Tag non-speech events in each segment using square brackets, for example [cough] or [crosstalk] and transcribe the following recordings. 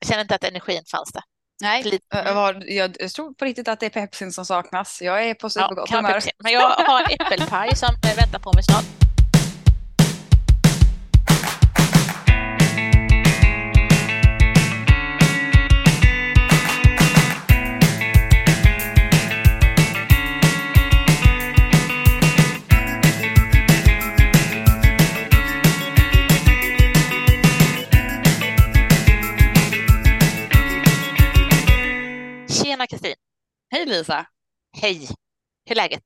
Jag känner inte att energin fanns där. Nej, Lite. jag, tror på riktigt att det är pepsin som saknas. Jag är på Ja, supergott kan humör. Men jag har äppelpaj som eh, väntar på mig snart. Lisa, Hej. Hur är läget?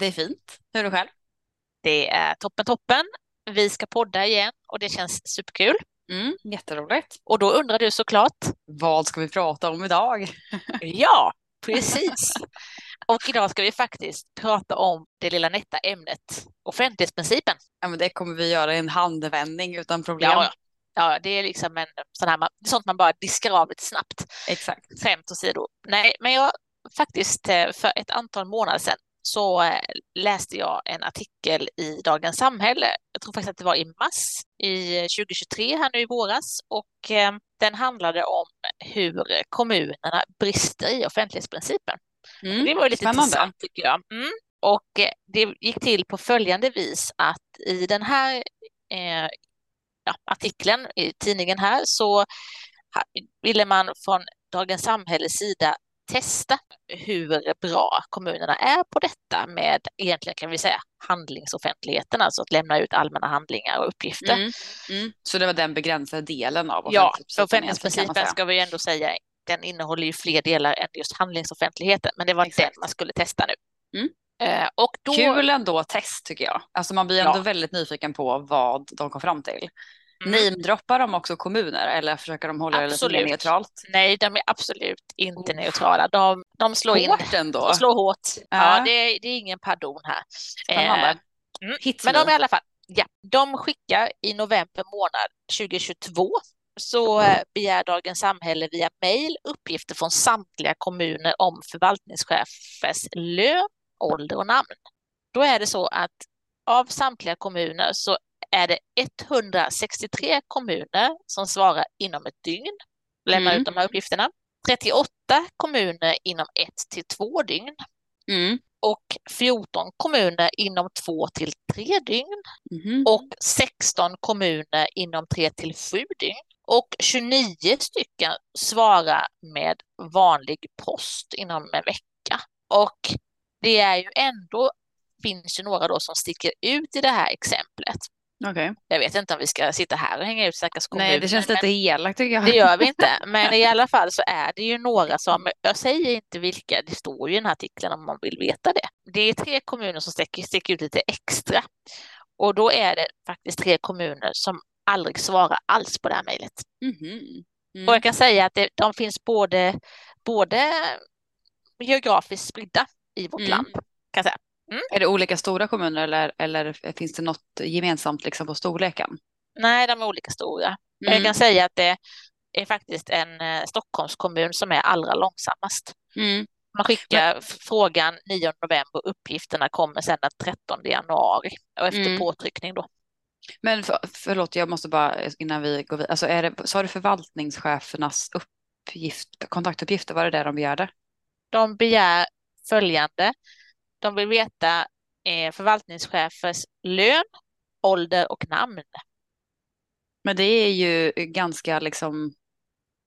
det är fint. Hur är du själv? Det är toppen toppen. Vi ska podda igen och det känns superkul. Mm, jätteroligt. Och då undrar du såklart, Vad ska vi prata om idag? [laughs] ja, precis. Och idag ska vi faktiskt prata om det lilla nätta ämnet offentlighetsprincipen. Ja, men det kommer vi göra i en handvändning utan problem. Ja, ja, det är liksom en sån här, det är sånt man bara diskar av lite snabbt. Exakt. Skämt åsido. Nej, men jag faktiskt eh, för ett antal månader sedan så eh, läste jag en artikel i Dagens Samhälle. Jag tror faktiskt att det var i mars i 2023 här nu i våras och eh, den handlade om hur kommunerna brister i offentlighetsprincipen. Mm, Det var lite spännande. intressant tycker jag. Mm. Och eh, det gick till på följande vis att i den här eh, ja, artikeln i tidningen här så ville man från Dagens Samhälles sida testa hur bra kommunerna är på detta med egentligen kan vi säga handlingsoffentligheten, alltså att lämna ut allmänna handlingar och uppgifter. Mm, mm. Så det var den begränsade delen av Ja, offentlighetsprincipen offentlighetsprincipen egentligen, kan man ska vi ändå säga, den innehåller ju fler delar än just handlingsoffentligheten, men det var Exakt. den man skulle testa nu. Mm. Eh, och då. Kul ändå test tycker jag. Alltså man blir ändå Ja. väldigt nyfiken på vad de kom fram till. Mm. Namedroppar de också kommuner eller försöker de hålla det lite Absolut. neutralt? Nej, de är absolut inte Oh. neutrala. De, de slår in, Hårt ändå. de slår hårt. Ja, Ja. det, är, det är ingen pardon här. Spännande. Eh, mm. Men de i alla fall, ja, de skickar i november månad 2022 så eh, begär Dagens Samhälle via mejl uppgifter från samtliga kommuner om förvaltningschefers lön, ålder och namn. Då är det så att av samtliga kommuner så är det 163 kommuner som svarar inom ett dygn, lämnar Mm. ut de här uppgifterna. 38 kommuner inom ett till två dygn Mm. och 14 kommuner inom två till tre dygn Mhm. och 16 kommuner inom tre till sju dygn. Och 29 stycken svarar med vanlig post inom en vecka. Och det är ju ändå, finns ju några då som sticker ut i det här exemplet. Okej. Jag vet inte om vi ska sitta här och hänga ut stackars kommuner. Nej, det känns lite elakt tycker jag. det gör vi inte. [laughs] Men i alla fall så är det ju några som, jag säger inte vilka, det står ju i den här artikeln om man vill veta det. Det är tre kommuner som sticker, sticker ut lite extra. Och då är det faktiskt tre kommuner som aldrig svarar alls på det här mejlet. Mhm. Mm. Och jag kan säga att det, de finns både, både geografiskt spridda i vårt Mm. land. Kan jag säga. Är det olika stora kommuner eller, eller finns det något gemensamt liksom på storleken? Nej, de är olika stora. Men Jag Mm. kan säga att det är faktiskt en eh, Stockholmskommun som är allra långsammast. Mm. Man skickar f- frågan 9 november, uppgifterna kommer sedan den 13 januari och efter Mm. påtryckning då. Men för, förlåt, jag måste bara innan vi går vidare. Alltså är det, sa du förvaltningschefernas uppgift, kontaktuppgifter, var det det de begärde? De begär följande. De vill veta eh, förvaltningschefers lön, ålder och namn. Men det är ju ganska liksom,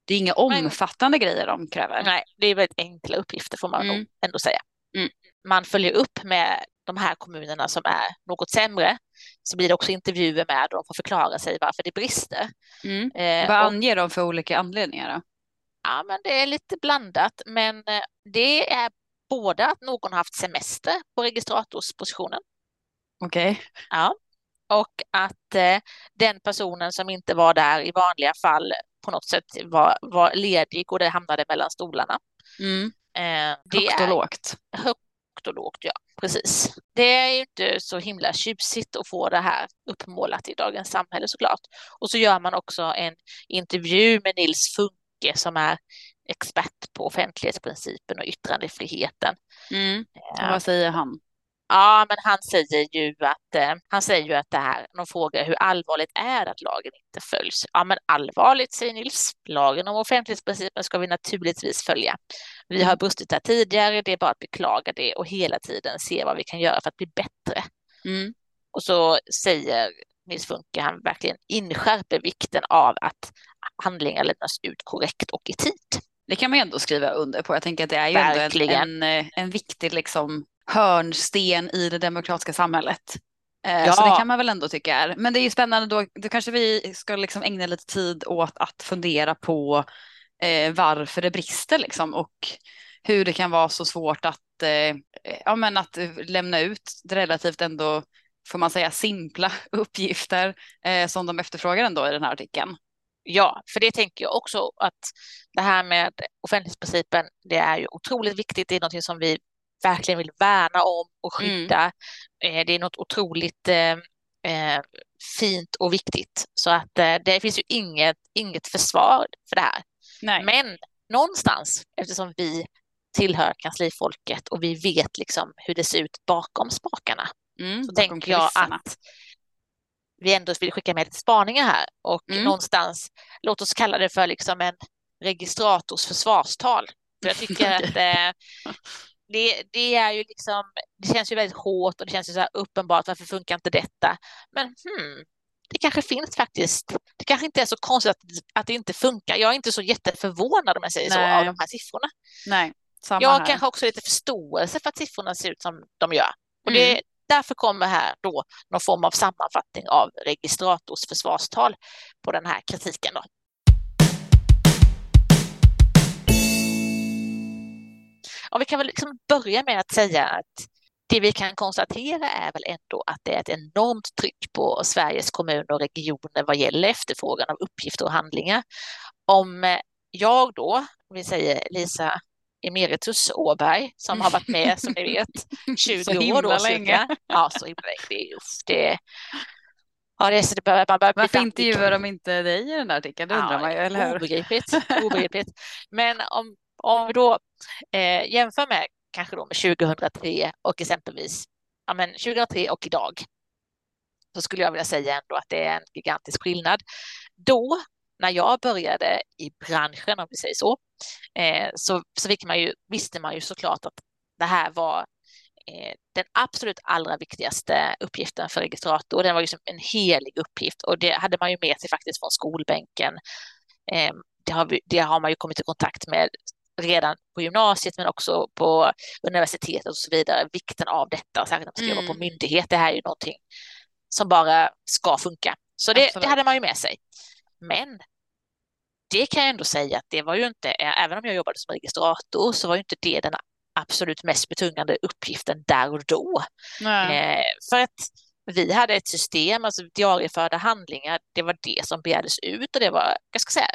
det är inga omfattande grejer de kräver. Nej, det är väldigt enkla uppgifter får man Mm. nog ändå säga. Mm. Man följer upp med de här kommunerna som är något sämre. Så blir det också intervjuer med och de får förklara sig varför det brister. Mm. Eh, Vad och- anger de för olika anledningar då? Ja, men det är lite blandat, men eh, det är både att någon haft semester på registratorspositionen, Okej. ja, och att eh, den personen som inte var där i vanliga fall på något sätt var, var ledig och det hamnade mellan stolarna. Mm. Eh, det Högt och lågt. högt och lågt, ja, precis. Det är ju inte så himla tjusigt att få det här uppmålat i Dagens Samhälle såklart. Och så gör man också en intervju med Nils Funke som är expert på offentlighetsprincipen och yttrandefriheten. Mm. Eh, Vad säger han? Ja, men han säger ju att eh, han säger ju att det här, de frågar hur allvarligt är att lagen inte följs? Ja, men allvarligt, säger Nils. Lagen om offentlighetsprincipen ska vi naturligtvis följa. Vi har brustit där tidigare, det är bara att beklaga det och hela tiden se vad vi kan göra för att bli bättre. Mm. Och så säger Nils Funke, han verkligen inskärper vikten av att handlingar lämnas ut korrekt och i tid. Det kan man ändå skriva under på. Jag tänker att det är ju ändå en, en, en viktig liksom, hörnsten i det demokratiska samhället. Ja. Eh, så det kan man väl ändå tycka är. Men det är ju spännande då, då kanske vi ska liksom ägna lite tid åt att fundera på eh, varför det brister liksom och hur det kan vara så svårt att, eh, ja, men att lämna ut relativt ändå, får man säga, simpla [laughs] uppgifter eh, som de efterfrågar ändå i den här artikeln. Ja, för det tänker jag också att det här med offentlighetsprincipen, det är ju otroligt viktigt. Det är något som vi verkligen vill värna om och mm. skydda. Mm. Det är något otroligt eh, eh, fint och viktigt. Så att eh, det finns ju inget, inget försvar för det här. Nej. Men någonstans, eftersom vi tillhör kanslifolket och vi vet liksom hur det ser ut bakom spakarna, mm, så bakom tänker jag att vi ändå vill skicka med lite spaningar här och mm. någonstans, låt oss kalla det för liksom en registrators försvarstal. För jag tycker [laughs] att eh, det, det, är ju liksom, det känns ju väldigt hårt och det känns ju så här uppenbart, varför funkar inte detta? Men hmm, det kanske finns faktiskt, det kanske inte är så konstigt att, att det inte funkar. Jag är inte så jätteförvånad om jag säger Nej. så av de här siffrorna. Nej, jag har kanske också lite förståelse för att siffrorna ser ut som de gör. Och det, mm. Därför kommer här då någon form av sammanfattning av registrators försvarstal på den här kritiken. Då. Och vi kan väl liksom börja med att säga att det vi kan konstatera är väl ändå att det är ett enormt tryck på Sveriges kommuner och regioner vad gäller efterfrågan av uppgifter och handlingar. Om eh, jag då, vi säger Lisa Emeritus Åberg, som har varit med, som ni vet, [laughs] 20 år. Då, länge. Ja, så himla länge. Det är, uff, det, Ja, det är så det bör, man bör Varför intervjuar de inte dig i den där artikeln? Det undrar ja, man ju, eller hur? Obegripligt. [laughs] obegripligt. Men om, om vi då eh, jämför med kanske då med 2003 och exempelvis ja, men 2003 och idag så skulle jag vilja säga ändå att det är en gigantisk skillnad. Då, när jag började i branschen, om vi säger så, eh, så, så man ju, visste man ju såklart att det här var eh, den absolut allra viktigaste uppgiften för registrator. Den var ju som en helig uppgift och det hade man ju med sig faktiskt från skolbänken. Eh, det har, vi, det har man ju kommit i kontakt med redan på gymnasiet men också på universitetet och så vidare, vikten av detta, särskilt när man ska mm. jobba på mm. myndighet. Det här är ju någonting som bara ska funka. Så det, det, hade man ju med sig. Men det kan jag ändå säga att det var ju inte, även om jag jobbade som registrator, så var ju inte det den absolut mest betungande uppgiften där och då. Eh, för att vi hade ett system, alltså diarieförda handlingar, det var det som begärdes ut och det var, jag ska säga,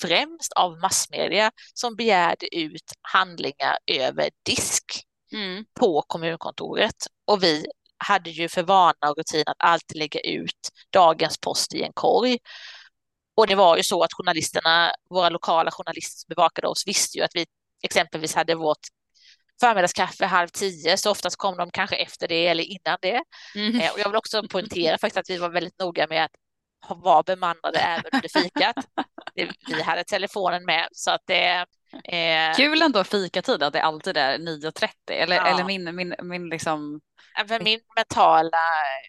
främst av massmedia som begärde ut handlingar över disk mm. på kommunkontoret. Och vi hade ju för vana och rutin att alltid lägga ut dagens post i en korg. Och det var ju så att journalisterna, våra lokala journalister som bevakade oss visste ju att vi exempelvis hade vårt förmiddagskaffe halv tio, så oftast kom de kanske efter det eller innan det. Mm. Eh, och jag vill också poängtera faktiskt att vi var väldigt noga med att var bemannade även under fikat. [laughs] Vi hade telefonen med så att det Eh... Kul ändå fikatid, att det alltid är 9.30 eller, ja. eller min, min, min liksom... För min mentala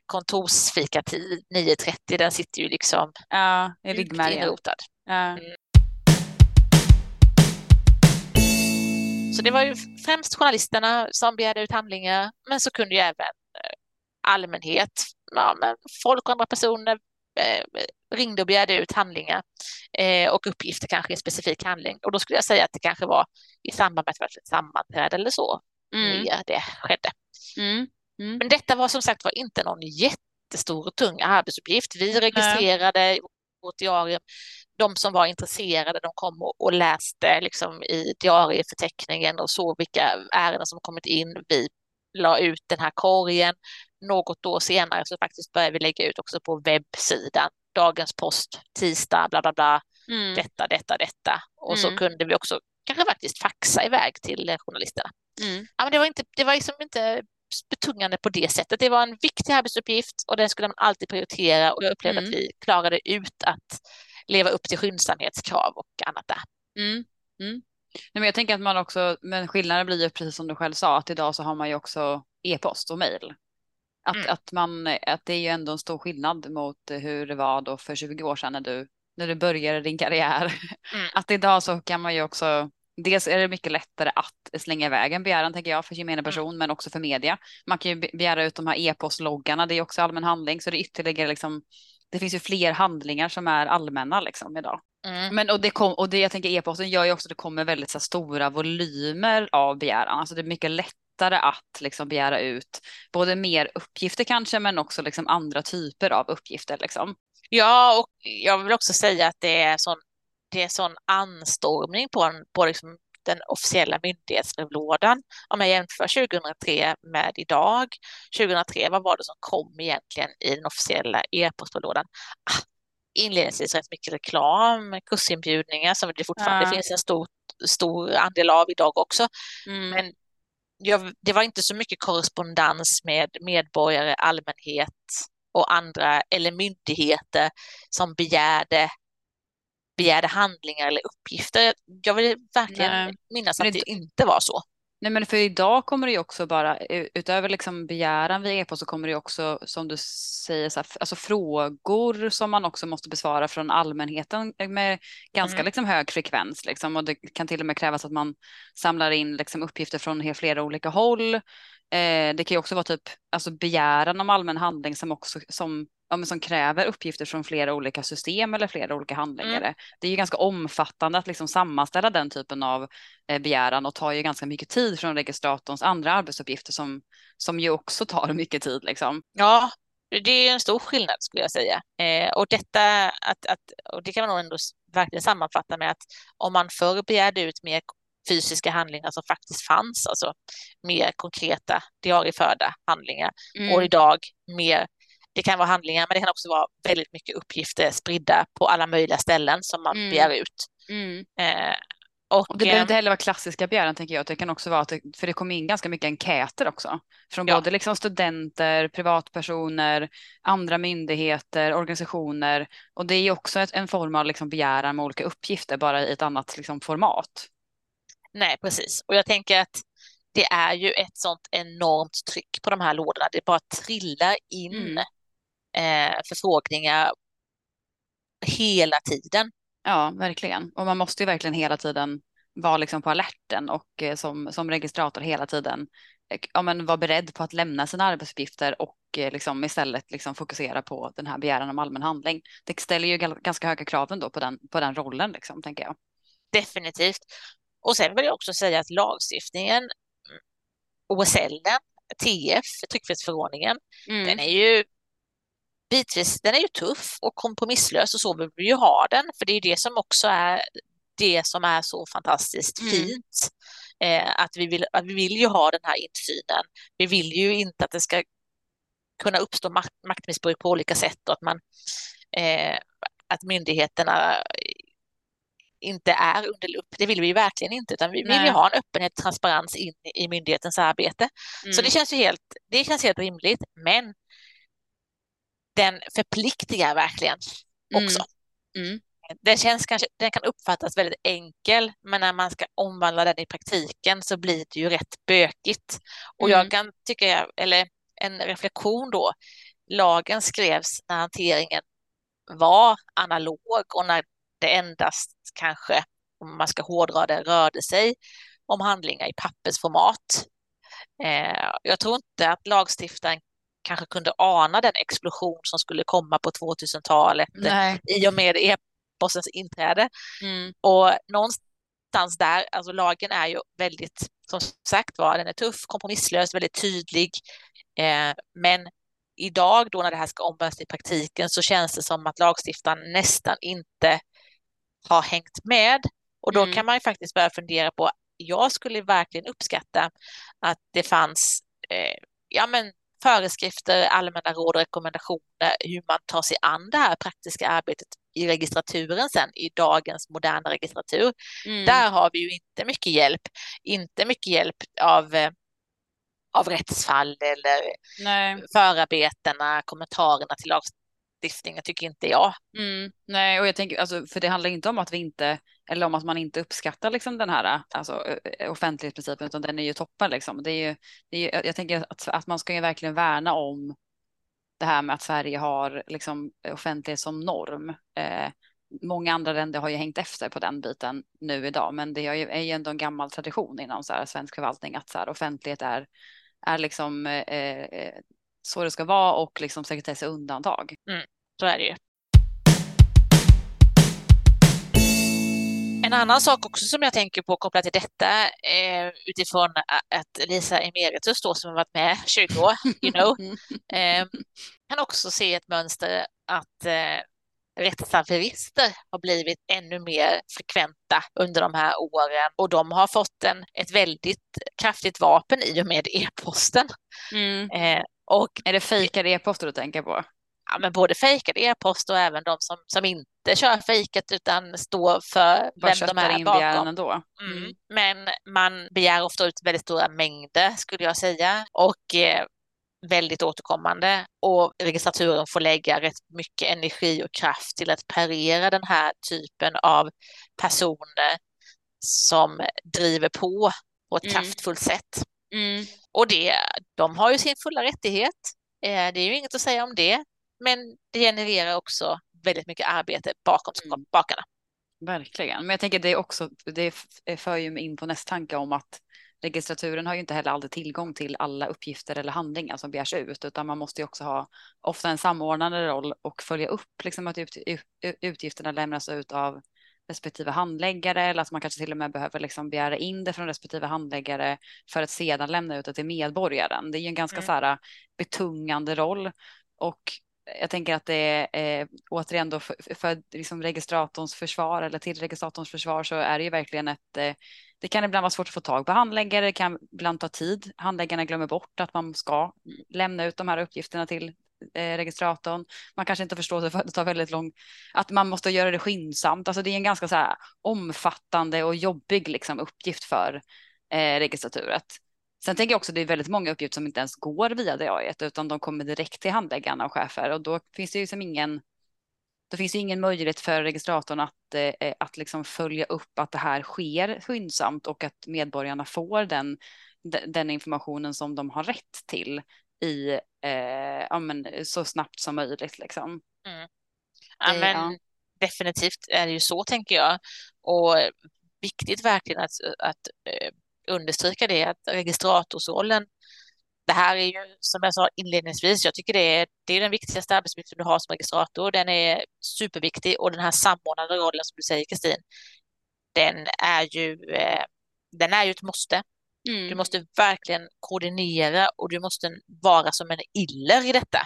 kontorsfikatid 9.30 den sitter ju liksom ja, i ryggmärgen. Ja. Mm. Så det var ju främst journalisterna som begärde ut handlingar, men så kunde ju även eh, allmänhet, ja, men folk och andra personer Eh, ringde och begärde ut handlingar eh, och uppgifter kanske i en specifik handling. Och då skulle jag säga att det kanske var i samband med ett sammanträde eller så mm. det skedde. Mm. Mm. Men detta var som sagt var inte någon jättestor och tung arbetsuppgift. Vi registrerade Nej. vårt diarium. De som var intresserade de kom och, och läste liksom i diarieförteckningen och såg vilka ärenden som kommit in. Vi la ut den här korgen något år senare så faktiskt började vi lägga ut också på webbsidan. Dagens post, tisdag, bla bla bla, mm. detta, detta, detta. Och mm. så kunde vi också kanske faktiskt faxa iväg till journalisterna. Mm. Ja, men det var, inte, det var liksom inte betungande på det sättet. Det var en viktig arbetsuppgift och den skulle man alltid prioritera och jag upplevde mm. att vi klarade ut att leva upp till skyndsamhetskrav och annat där. Mm. Mm. Nej, men jag tänker att man också, men skillnaden blir ju precis som du själv sa, att idag så har man ju också e-post och mejl. Att, mm. att, man, att det är ju ändå en stor skillnad mot hur det var då för 20 år sedan när du, när du började din karriär. Mm. Att idag så kan man ju också Dels är det mycket lättare att slänga iväg en begäran tänker jag för gemene mm. person mm. men också för media. Man kan ju begära ut de här e-postloggarna, det är också allmän handling så det är ytterligare liksom det finns ju fler handlingar som är allmänna liksom idag. Mm. Men och det, kom, och det jag tänker e-posten gör ju också att det kommer väldigt så stora volymer av begäran. Alltså det är mycket lättare att liksom begära ut både mer uppgifter kanske men också liksom andra typer av uppgifter. Liksom. Ja, och jag vill också säga att det är sån, det är sån anstormning på, på liksom den officiella myndighetsbrevlådan. Om jag jämför 2003 med idag. 2003, vad var det som kom egentligen i den officiella e-postbrevlådan? Ah, inledningsvis rätt mycket reklam, kursinbjudningar som det fortfarande ja. finns en stor, stor andel av idag också. Mm. Men jag, det var inte så mycket korrespondens med medborgare, allmänhet och andra eller myndigheter som begärde begärde handlingar eller uppgifter. Jag vill verkligen Nej. minnas att det, det inte var så. Nej men för idag kommer det ju också bara, utöver liksom begäran via e-post så kommer det också som du säger, så här, alltså frågor som man också måste besvara från allmänheten med ganska mm. liksom hög frekvens. Liksom, och det kan till och med krävas att man samlar in liksom, uppgifter från flera olika håll. Eh, det kan ju också vara typ alltså begäran om allmän handling som också som ja, som kräver uppgifter från flera olika system eller flera olika handläggare. Mm. Det är ju ganska omfattande att liksom sammanställa den typen av eh, begäran och tar ju ganska mycket tid från registratorns andra arbetsuppgifter som, som ju också tar [laughs] mycket tid. Liksom. Ja, det är en stor skillnad skulle jag säga. Eh, och detta att, att, och det kan man nog ändå verkligen sammanfatta med att om man förr begärde ut mer fysiska handlingar som faktiskt fanns, alltså mer konkreta diarieförda handlingar mm. och idag mer det kan vara handlingar, men det kan också vara väldigt mycket uppgifter spridda på alla möjliga ställen som man mm. begär ut. Mm. Eh, och, och, det behöver inte heller vara klassiska begäran tänker jag. Det kan också vara att det, för det kommer in ganska mycket enkäter också. Från ja. både liksom studenter, privatpersoner, andra myndigheter, organisationer. Och det är också ett, en form av liksom begäran med olika uppgifter, bara i ett annat liksom format. Nej, precis. Och jag tänker att det är ju ett sånt enormt tryck på de här lådorna. Det bara trillar in mm eh, förfrågningar hela tiden. Ja, verkligen. Och man måste ju verkligen hela tiden vara liksom på alerten och eh, som, som registrator hela tiden eh, ja, men vara beredd på att lämna sina arbetsuppgifter och eh, liksom istället liksom fokusera på den här begäran om allmän handling. Det ställer ju ganska höga krav ändå på den, på den rollen, liksom, tänker jag. Definitivt. Och sen vill jag också säga att lagstiftningen, OSL, TF, tryckfrihetsförordningen, mm. den är ju bitvis, den är ju tuff och kompromisslös och så vill vi ju ha den, för det är det som också är det som är så fantastiskt mm. fint. Eh, att, vi vill, att vi vill ju ha den här insynen. Vi vill ju inte att det ska kunna uppstå makt, maktmissbruk på olika sätt och att man eh, att myndigheterna inte är under lupp. Det vill vi ju verkligen inte, utan vi vill ju ha en öppenhet och transparens in i myndighetens arbete. Mm. Så det känns ju helt, det känns helt rimligt, men den förpliktigar verkligen också. Mm. Mm. Den, känns kanske, den kan uppfattas väldigt enkel, men när man ska omvandla den i praktiken så blir det ju rätt bökigt. Och mm. jag kan tycka, eller en reflektion då, lagen skrevs när hanteringen var analog och när det endast kanske, om man ska hårdra det, rörde sig om handlingar i pappersformat. Eh, jag tror inte att lagstiftaren kanske kunde ana den explosion som skulle komma på 2000-talet i och med e-postens inträde. Mm. Och någonstans där, alltså lagen är ju väldigt, som sagt var, den är tuff, kompromisslös, väldigt tydlig. Eh, men idag då när det här ska omvandlas i praktiken så känns det som att lagstiftaren nästan inte har hängt med. Och då mm. kan man ju faktiskt börja fundera på, jag skulle verkligen uppskatta att det fanns eh, ja, men föreskrifter, allmänna råd och rekommendationer hur man tar sig an det här praktiska arbetet i registraturen sen, i dagens moderna registratur. Mm. Där har vi ju inte mycket hjälp, inte mycket hjälp av eh, av rättsfall eller Nej. förarbetena, kommentarerna till lagstiftningen tycker inte jag. Mm, nej, och jag tänker, alltså, för det handlar inte om att vi inte, eller om att man inte uppskattar liksom den här alltså, offentlighetsprincipen, utan den är ju toppen liksom. Det är ju, det är ju, jag tänker att, att man ska ju verkligen värna om det här med att Sverige har liksom offentlighet som norm. Eh, många andra länder har ju hängt efter på den biten nu idag, men det är ju ändå en gammal tradition inom så här svensk förvaltning att så här offentlighet är, är liksom eh, eh så det ska vara och liksom sekretess är undantag. Mm, så är det ju. En annan sak också som jag tänker på kopplat till detta eh, utifrån att Lisa Emeritus då som har varit med 20 år, you know, [laughs] eh, kan också se ett mönster att eh, rättshaverister har blivit ännu mer frekventa under de här åren och de har fått en, ett väldigt kraftigt vapen i och med e-posten. Mm. Eh, och är det fejkade e-poster du tänker på? Ja, men både fejkade e-post och även de som, som inte kör fejkat utan står för Bara vem de är bakom. Ändå. Mm. Mm. Men man begär ofta ut väldigt stora mängder skulle jag säga och eh, väldigt återkommande och registraturen får lägga rätt mycket energi och kraft till att parera den här typen av personer som driver på på ett mm. kraftfullt sätt. Mm. Och det, de har ju sin fulla rättighet. Eh, det är ju inget att säga om det, men det genererar också väldigt mycket arbete bakom mm. bakarna. Verkligen, men jag tänker det är också, det för ju mig in på nästa tanke om att registraturen har ju inte heller alltid tillgång till alla uppgifter eller handlingar som begärs ut, utan man måste ju också ha ofta en samordnande roll och följa upp liksom att ut, utgifterna lämnas ut av respektive handläggare eller att man kanske till och med behöver liksom begära in det från respektive handläggare för att sedan lämna ut det till medborgaren. Det är ju en ganska mm. så här betungande roll och jag tänker att det är eh, återigen då för, för liksom registratorns försvar eller till registratorns försvar så är det ju verkligen ett eh, det kan ibland vara svårt att få tag på handläggare, det kan ibland ta tid. Handläggarna glömmer bort att man ska lämna ut de här uppgifterna till eh, registratorn. Man kanske inte förstår sig för att det tar väldigt lång, att man måste göra det skyndsamt. Alltså det är en ganska så här omfattande och jobbig liksom uppgift för eh, registraturet. Sen tänker jag också att det är väldigt många uppgifter som inte ens går via DAI utan de kommer direkt till handläggarna och chefer och då finns det ju som ingen då finns det ingen möjlighet för registratorn att, eh, eh, att liksom följa upp att det här sker skyndsamt och att medborgarna får den, den informationen som de har rätt till i, eh, ja, men, så snabbt som möjligt. Liksom. Mm. Ja, men, ja. Definitivt är det ju så tänker jag. Och viktigt verkligen att, att eh, understryka det att registratorsrollen det här är ju som jag sa inledningsvis, jag tycker det är, det är den viktigaste arbetsuppgiften du har som registrator. Den är superviktig och den här samordnande rollen som du säger Kristin, den är ju, eh, den är ju ett måste. Mm. Du måste verkligen koordinera och du måste vara som en iller i detta.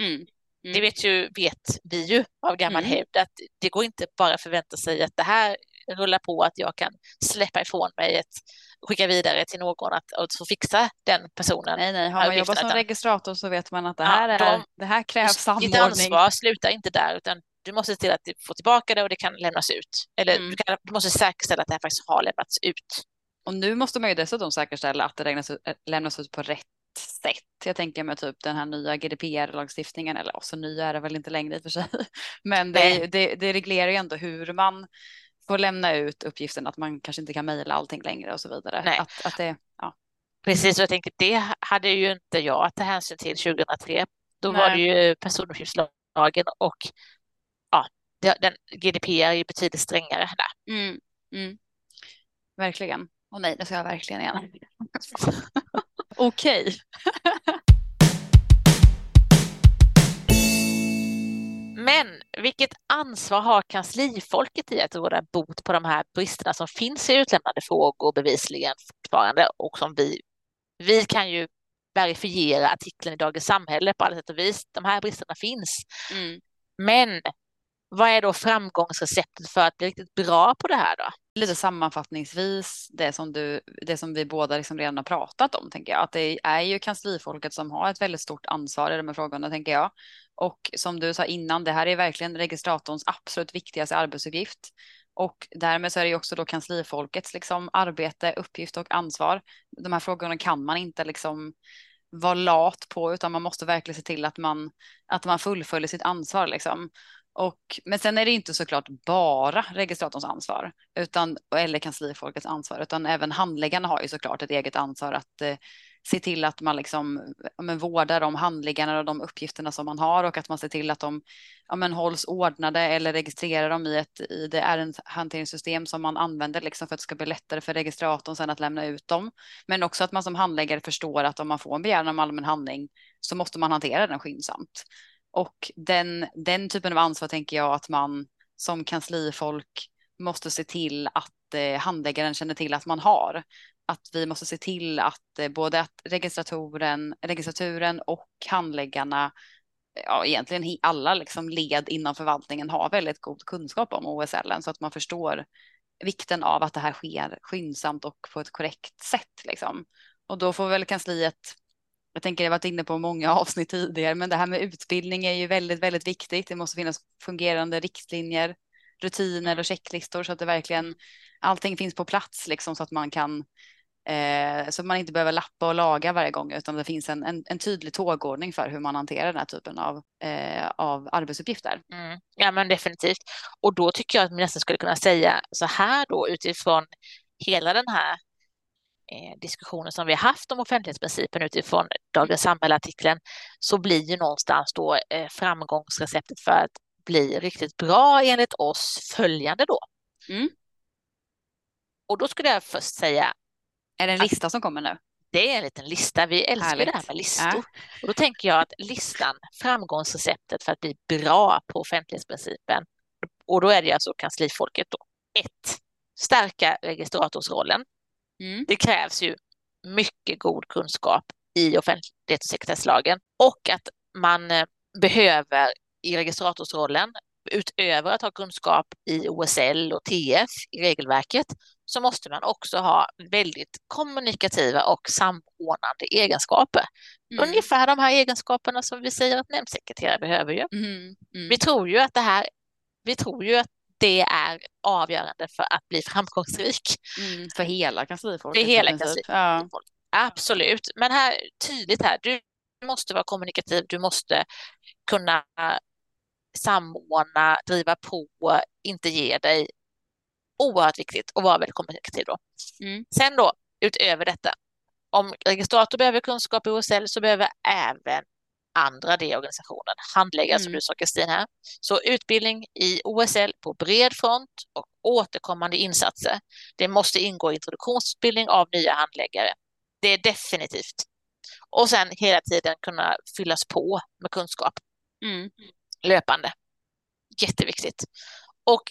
Mm. Mm. Det vet, ju, vet vi ju av gammal mm. hävd att det går inte bara förvänta sig att det här rullar på, att jag kan släppa ifrån mig ett skicka vidare till någon att, att få fixa den personen. Nej, nej, har man jobbat som registrator så vet man att det här, ja, de, är, det här krävs samordning. Ditt ansvar slutar inte där, utan du måste se till att du får tillbaka det och det kan lämnas ut. Eller mm. du, kan, du, måste säkerställa att det här faktiskt har lämnats ut. Och nu måste man ju dessutom säkerställa att det lämnas ut, lämnas ut på rätt sätt. Jag tänker med typ den här nya GDPR-lagstiftningen, eller så nya är det väl inte längre i och för sig, [laughs] men det, det, det reglerar ju ändå hur man får lämna ut uppgiften att man kanske inte kan mejla allting längre och så vidare. Nej. Att, att det, ja. Precis, och jag tänker det hade ju inte jag att ta hänsyn till 2003. Då Nej. var det ju personuppgiftslagen och ja, den GDPR är ju betydligt strängare där. Mm, mm. Verkligen. Och nej, det ska jag verkligen gärna. [laughs] Okej. Men vilket ansvar har kanslifolket i att råda bot på de här bristerna som finns i utlämnande frågor bevisligen fortfarande och som vi, vi kan ju verifiera artikeln i Dagens Samhälle på alla sätt och vis. De här bristerna finns. Mm. Men vad är då framgångsreceptet för att bli riktigt bra på det här då? Lite sammanfattningsvis det som, du, det som vi båda liksom redan har pratat om tänker jag. Att det är ju kanslifolket som har ett väldigt stort ansvar i de här frågorna tänker jag. Och som du sa innan, det här är verkligen registratorns absolut viktigaste arbetsuppgift. Och därmed så är det ju också då kanslifolkets liksom arbete, uppgift och ansvar. De här frågorna kan man inte liksom vara lat på utan man måste verkligen se till att man, att man fullföljer sitt ansvar liksom. Och, men sen är det inte såklart bara registratorns ansvar utan, eller kanslifolkets ansvar utan även handläggarna har ju såklart ett eget ansvar att eh, se till att man liksom ja, men vårdar de handlingarna och de uppgifterna som man har och att man ser till att de ja, men hålls ordnade eller registrerar dem i ett i det ärendehanteringssystem som man använder liksom för att det ska bli lättare för registratorn sen att lämna ut dem. Men också att man som handläggare förstår att om man får en begäran om allmän handling så måste man hantera den skyndsamt. Och den, den typen av ansvar tänker jag att man som kanslifolk måste se till att eh, handläggaren känner till att man har att vi måste se till att eh, både att registratoren, registraturen och handläggarna, eh, ja egentligen alla liksom led inom förvaltningen har väldigt god kunskap om OSL så att man förstår vikten av att det här sker skyndsamt och på ett korrekt sätt liksom. Och då får väl kansliet jag tänker jag varit inne på många [laughs] avsnitt tidigare, men det här med utbildning är ju väldigt, väldigt viktigt. Det måste finnas fungerande riktlinjer, rutiner och checklistor så att det verkligen allting finns på plats liksom så att man kan Eh, så man inte behöver lappa och laga varje gång utan det finns en, en, en tydlig tågordning för hur man hanterar den här typen av, eh, av arbetsuppgifter. Mm. Ja men definitivt. Och då tycker jag att man nästan skulle kunna säga så här då utifrån hela den här eh, diskussionen som vi har haft om offentlighetsprincipen utifrån Dagens Samhälle-artikeln så blir ju någonstans då eh, framgångsreceptet för att bli riktigt bra enligt oss följande då. Mm. Och då skulle jag först säga är det en lista som kommer nu? Det är en liten lista. Vi älskar Härligt. det här med listor. Ja. Och då tänker jag att listan, framgångsreceptet för att bli bra på offentlighetsprincipen, och då är det alltså kanslifolket då. Ett, stärka registratorsrollen. Mm. Det krävs ju mycket god kunskap i offentlighets och sekretesslagen och att man eh, behöver i registratorsrollen utöver att ha kunskap i OSL och TF i regelverket så måste man också ha väldigt kommunikativa och samordnande egenskaper. Mm. Ungefär de här egenskaperna som vi säger att nämndsekreterare behöver ju. Mm. Mm. Vi tror ju att det här, vi tror ju att det är avgörande för att bli framgångsrik. Mm, för hela kanslifolket. För hela kanslifolket. Ja. Absolut, men här tydligt här, du måste vara kommunikativ, du måste kunna samordna, driva på, inte ge dig. Oerhört viktigt att vara väldigt kommunikativ då. Mm. Sen då, utöver detta, om registrator behöver kunskap i OSL så behöver även andra det i organisationen, handläggare mm. som du sa Kristin här. Så utbildning i OSL på bred front och återkommande insatser. Det måste ingå introduktionsutbildning av nya handläggare. Det är definitivt. Och sen hela tiden kunna fyllas på med kunskap. Mm löpande. Jätteviktigt. Och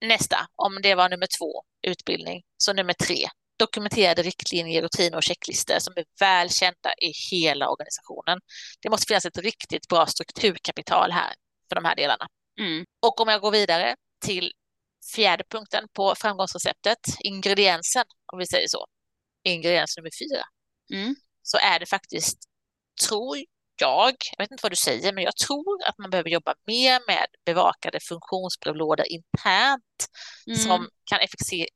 nästa, om det var nummer två, utbildning, så nummer tre, dokumenterade riktlinjer, rutiner och checklistor som är väl kända i hela organisationen. Det måste finnas ett riktigt bra strukturkapital här för de här delarna. Mm. Och om jag går vidare till fjärde punkten på framgångsreceptet, ingrediensen, om vi säger så, ingrediens nummer fyra, mm. så är det faktiskt, tror jag, jag vet inte vad du säger, men jag tror att man behöver jobba mer med bevakade funktionsbrevlådor internt mm. som kan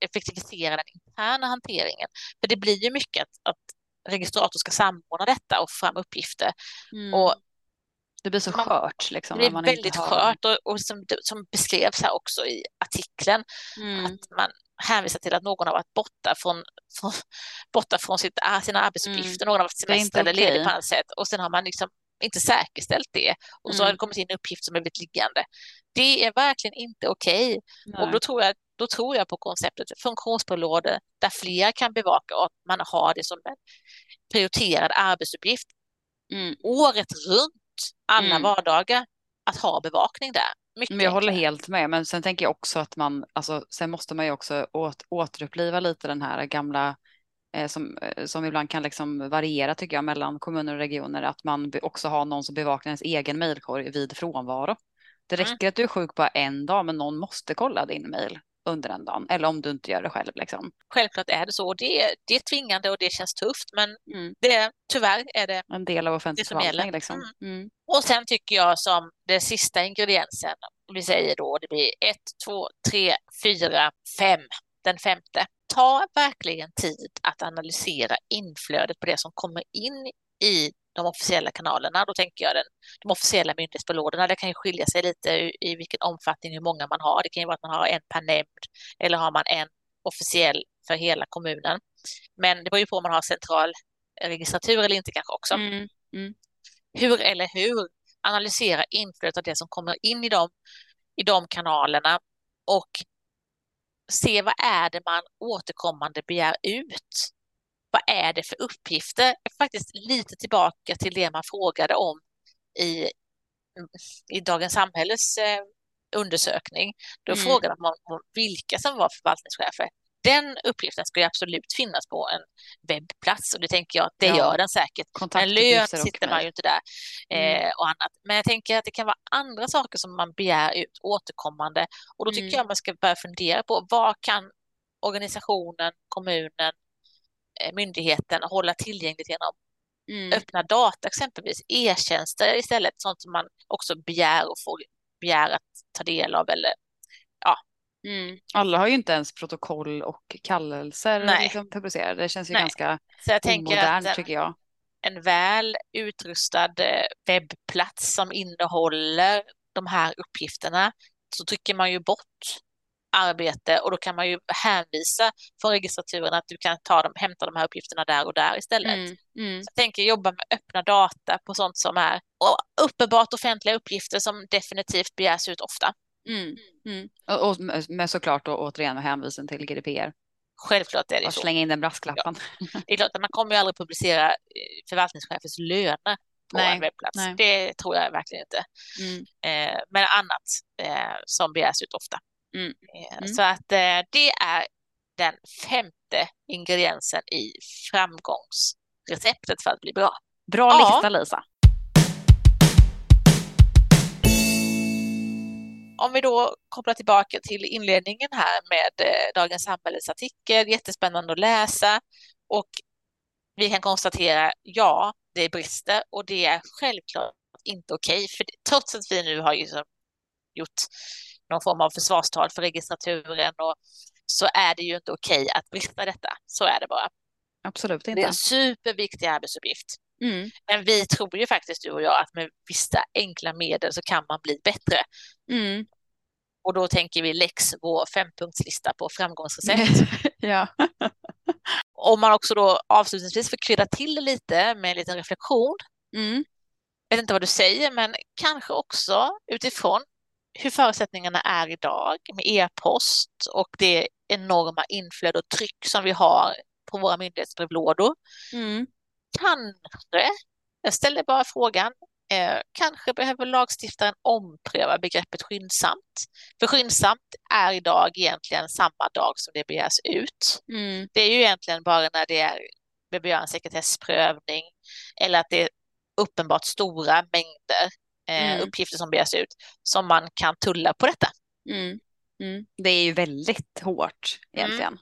effektivisera den interna hanteringen. För det blir ju mycket att, att registrator ska samordna detta och få fram uppgifter. Mm. Och det blir så man, skört. Liksom, det blir väldigt har... skört och, och som, som, beskrevs här också i artikeln, mm. att man hänvisar till att någon har varit borta från, från, borta från sitt, sina arbetsuppgifter, mm. någon har varit semester eller ledig på annat sätt och sen har man liksom inte säkerställt det och så mm. har det kommit in uppgifter som är blivit liggande. Det är verkligen inte okej okay. och då tror, jag, då tror jag på konceptet funktionsbrevlådor där fler kan bevaka att man har det som en prioriterad arbetsuppgift mm. året runt, alla mm. vardagar, att ha bevakning där. Mycket men jag håller helt med, men sen tänker jag också att man, alltså, sen måste man ju också åt, återuppliva lite den här gamla eh, som, eh, som ibland kan liksom variera tycker jag mellan kommuner och regioner, att man också har någon som bevakar ens egen mejlkorg vid frånvaro. Det mm. räcker mm. att du är sjuk bara en dag, men någon måste kolla din mejl under den dagen, eller om du inte gör det själv. Liksom. Självklart är det så. Det, det är tvingande och det känns tufft, men mm. det, tyvärr är det en del av offentlig förvaltning. Liksom. Mm. Mm. Och sen tycker jag som den sista ingrediensen, vi säger då det blir ett, två, tre, fyra, fem, den femte. Ta verkligen tid att analysera inflödet på det som kommer in i de officiella kanalerna. Då tänker jag den, de officiella myndighetsbelådorna. Det kan ju skilja sig lite i, i vilken omfattning, hur många man har. Det kan ju vara att man har en per nämnd eller har man en officiell för hela kommunen. Men det beror ju på om man har central registratur eller inte kanske också. Mm, mm. Hur eller hur analysera inflödet av det som kommer in i de, i de kanalerna och se vad är det man återkommande begär ut vad är det för uppgifter? Faktiskt lite tillbaka till det man frågade om i, i Dagens Samhälles eh, undersökning. Då mm. frågade man om vilka som var förvaltningschefer. Den uppgiften ska ju absolut finnas på en webbplats och det tänker jag att det ja. gör den säkert. Men lön sitter man ju inte där mm. eh, och annat. Men jag tänker att det kan vara andra saker som man begär ut återkommande och då tycker mm. jag man ska börja fundera på vad kan organisationen, kommunen, Eh, myndigheten hålla tillgängligt genom mm. öppna data, exempelvis e-tjänster istället, sånt som man också begär och får begär att ta del av eller ja. Mm. Alla har ju inte ens protokoll och kallelser liksom publicerade. Det känns ju Nej. ganska Så jag omodernt en, tycker jag. En väl utrustad eh, webbplats som innehåller de här uppgifterna så trycker man ju bort arbete och då kan man ju hänvisa från registraturen att du kan ta dem, hämta de här uppgifterna där och där istället. Mm, mm. Så jag tänker jobba med öppna data på sånt som är uppenbart offentliga uppgifter som definitivt begärs ut ofta. Mm, mm. och, och med såklart då återigen med hänvisning till GDPR. Självklart är det och så. Slänga in den brasklappen. Ja. Det är klart att man kommer ju aldrig publicera eh, förvaltningschefens löner på nej, en webbplats. Nej. Det tror jag verkligen inte. Mm. Eh, men annat eh, som begärs ut ofta. Mm. Eh, mm. Så att eh, det är den femte ingrediensen i framgångsreceptet för att bli bra. Bra ja. lista Lisa. Om vi då kopplar tillbaka till inledningen här med eh, Dagens Samhälles artikel, jättespännande att läsa och vi kan konstatera, ja, det är brister och det är självklart inte okej, okay, för trots att vi nu har gjort någon form av försvarstal för registraturen och så är det ju inte okej att brista detta. Så är det bara. Absolut inte. Det är en superviktig arbetsuppgift. Mm. Men vi tror ju faktiskt, du och jag, att med vissa enkla medel så kan man bli bättre. Mm. Och då tänker vi läx vår fempunktslista på framgångsrecept. [laughs] ja. [laughs] Om man också då avslutningsvis får krydda till det lite med en liten reflektion. Mm. Jag vet inte vad du säger, men kanske också utifrån hur förutsättningarna är idag med e-post och det enorma inflöde och tryck som vi har på våra myndighetsbrevlådor. Mm. Kanske, jag ställer bara frågan, eh, kanske behöver lagstiftaren ompröva begreppet skyndsamt. För skyndsamt är idag egentligen samma dag som det begärs ut. Mm. Det är ju egentligen bara när det är behöver göra en sekretessprövning eller att det är uppenbart stora mängder Eh, mm. uppgifter som begärs ut som man kan tulla på detta. Mm. Mm. Det är ju väldigt hårt egentligen. Mm.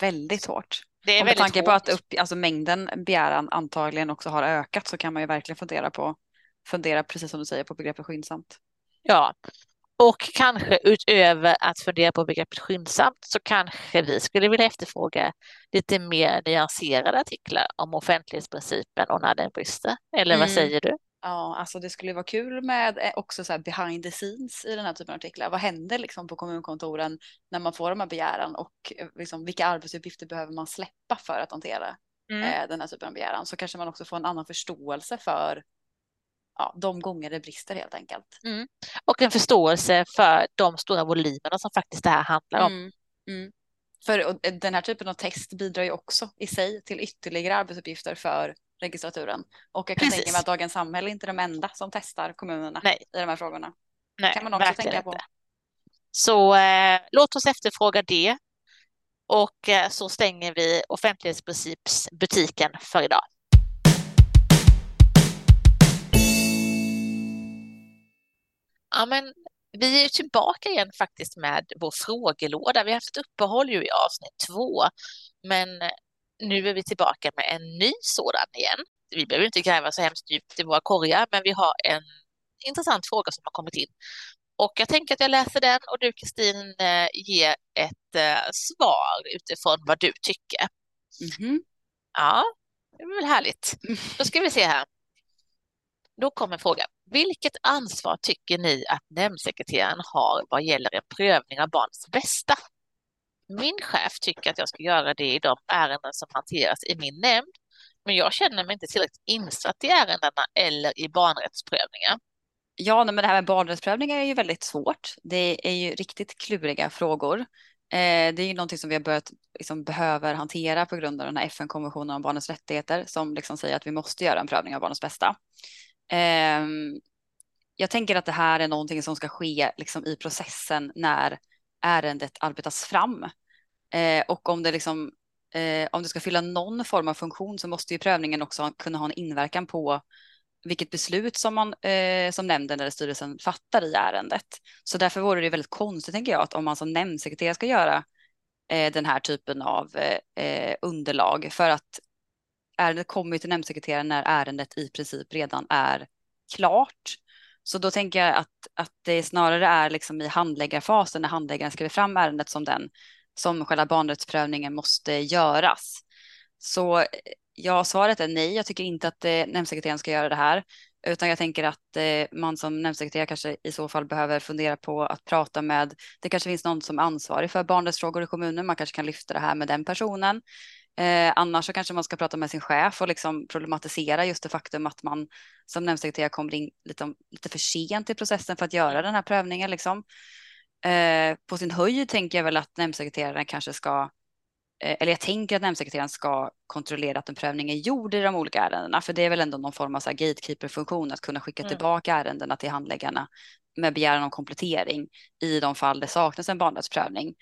Väldigt hårt. Det är och med tanke hårt. på att upp, alltså mängden begäran antagligen också har ökat så kan man ju verkligen fundera på, fundera precis som du säger på begreppet skyndsamt. Ja, och kanske utöver att fundera på begreppet skyndsamt så kanske vi skulle vilja efterfråga lite mer nyanserade artiklar om offentlighetsprincipen och när den brister. Eller vad mm. säger du? Ja, alltså det skulle vara kul med eh, också så här behind the scenes i den här typen av artiklar. Vad händer liksom på kommunkontoren när man får de här begäran och eh, liksom vilka arbetsuppgifter behöver man släppa för att hantera mm. eh, den här typen av begäran? Så kanske man också får en annan förståelse för ja, de gånger det brister helt enkelt. Mm. Och en förståelse för de stora volymerna som faktiskt det här handlar om. Mm. mm. För den här typen av text bidrar ju också i sig till ytterligare arbetsuppgifter för registraturen. Och jag kan Precis. tänka mig att Dagens Samhälle inte är de enda som testar kommunerna Nej. i de här frågorna. Nej, kan man också tänka på. Inte. Så eh, låt oss efterfråga det. Och eh, så stänger vi offentlighetsprincipsbutiken för idag. Ja, men Vi är tillbaka igen faktiskt med vår frågelåda. Vi har haft uppehåll ju i avsnitt två, men nu är vi tillbaka med en ny sådan igen. Vi behöver inte gräva så hemskt djupt i våra korgar, men vi har en intressant fråga som har kommit in. Och jag tänker att jag läser den och du Kristin eh, ger ett eh, svar utifrån vad du tycker. Mm -hmm. Ja, det är väl härligt. Då ska vi se här. Då kommer frågan. Vilket ansvar tycker ni att nämndsekreteraren har vad gäller en prövning av barnets bästa? Min chef tycker att jag ska göra det i de ärenden som hanteras i min nämnd, men jag känner mig inte tillräckligt insatt i ärendena eller i barnrättsprövningar. Ja, men det här med barnrättsprövningar är ju väldigt svårt. Det är ju riktigt kluriga frågor. Eh, det är ju någonting som vi har börjat liksom, behöver hantera på grund av den här FN-konventionen om barnens rättigheter som liksom säger att vi måste göra en prövning av barnens bästa. Ehm, jag tänker att det här är någonting som ska ske liksom, i processen när ärendet arbetas fram. Eh, och om det, liksom, eh, om det ska fylla någon form av funktion så måste ju prövningen också kunna ha en inverkan på vilket beslut som, man, eh, som nämnden eller styrelsen fattar i ärendet. Så därför vore det väldigt konstigt, tänker jag, att om man som nämndsekreterare ska göra eh, den här typen av eh, underlag för att ärendet kommer ju till nämndsekreteraren när ärendet i princip redan är klart. Så då tänker jag att, att det snarare är liksom i handläggarfasen när handläggaren skriver fram ärendet som den som själva barnrättsprövningen måste göras. Så eh, ja, svaret är nej. Jag tycker inte att eh, nämndsekreteraren ska göra det här, utan jag tänker att eh, man som nämndsekreterare kanske i så fall behöver fundera på att prata med. Det kanske finns någon som är ansvarig för barnrättsfrågor i kommunen. Man kanske kan lyfta det här med den personen. Eh, annars så kanske man ska prata med sin chef och liksom problematisera just det faktum att man som nämndsekreterare kommer in lite, lite för sent i processen för att göra den här prövningen. Liksom. Eh, på sin höjd tänker jag väl att nämndsekreteraren kanske ska eh, eller jag tänker att nämndsekreteraren ska kontrollera att en prövning är gjord i de olika ärendena, för det är väl ändå någon form av gatekeeper-funktion att kunna skicka mm. tillbaka ärendena till handläggarna med begäran om komplettering i de fall det saknas en barnrättsprövning.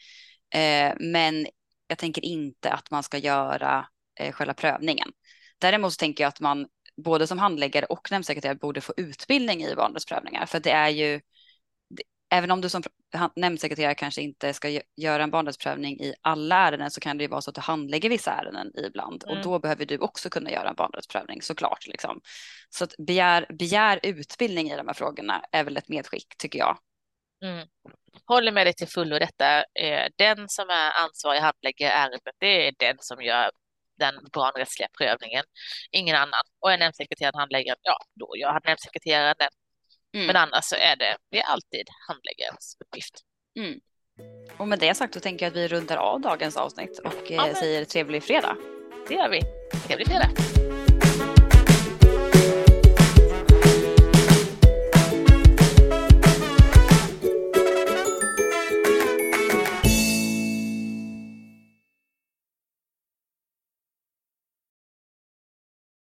Eh, men jag tänker inte att man ska göra eh, själva prövningen. Däremot tänker jag att man både som handläggare och nämndsekreterare borde få utbildning i barnrättsprövningar, för det är ju Även om du som nämndsekreterare kanske inte ska göra en barnrättsprövning i alla ärenden så kan det ju vara så att du handlägger vissa ärenden ibland mm. och då behöver du också kunna göra en barnrättsprövning såklart. Liksom. Så att begär, begär utbildning i de här frågorna är väl ett medskick tycker jag. Mm. Håller med dig till fullo detta. Eh, den som är ansvarig handlägger ärendet, det är den som gör den barnrättsliga prövningen, ingen annan. Och är nämndsekreteraren handläggaren, ja, då gör nämndsekreteraren den. Mm. Men annars så är det, det är alltid handläggarens uppgift. Mm. Och med det sagt så tänker jag att vi rundar av dagens avsnitt och ja, eh, säger trevlig fredag. Det gör vi. Trevlig fredag.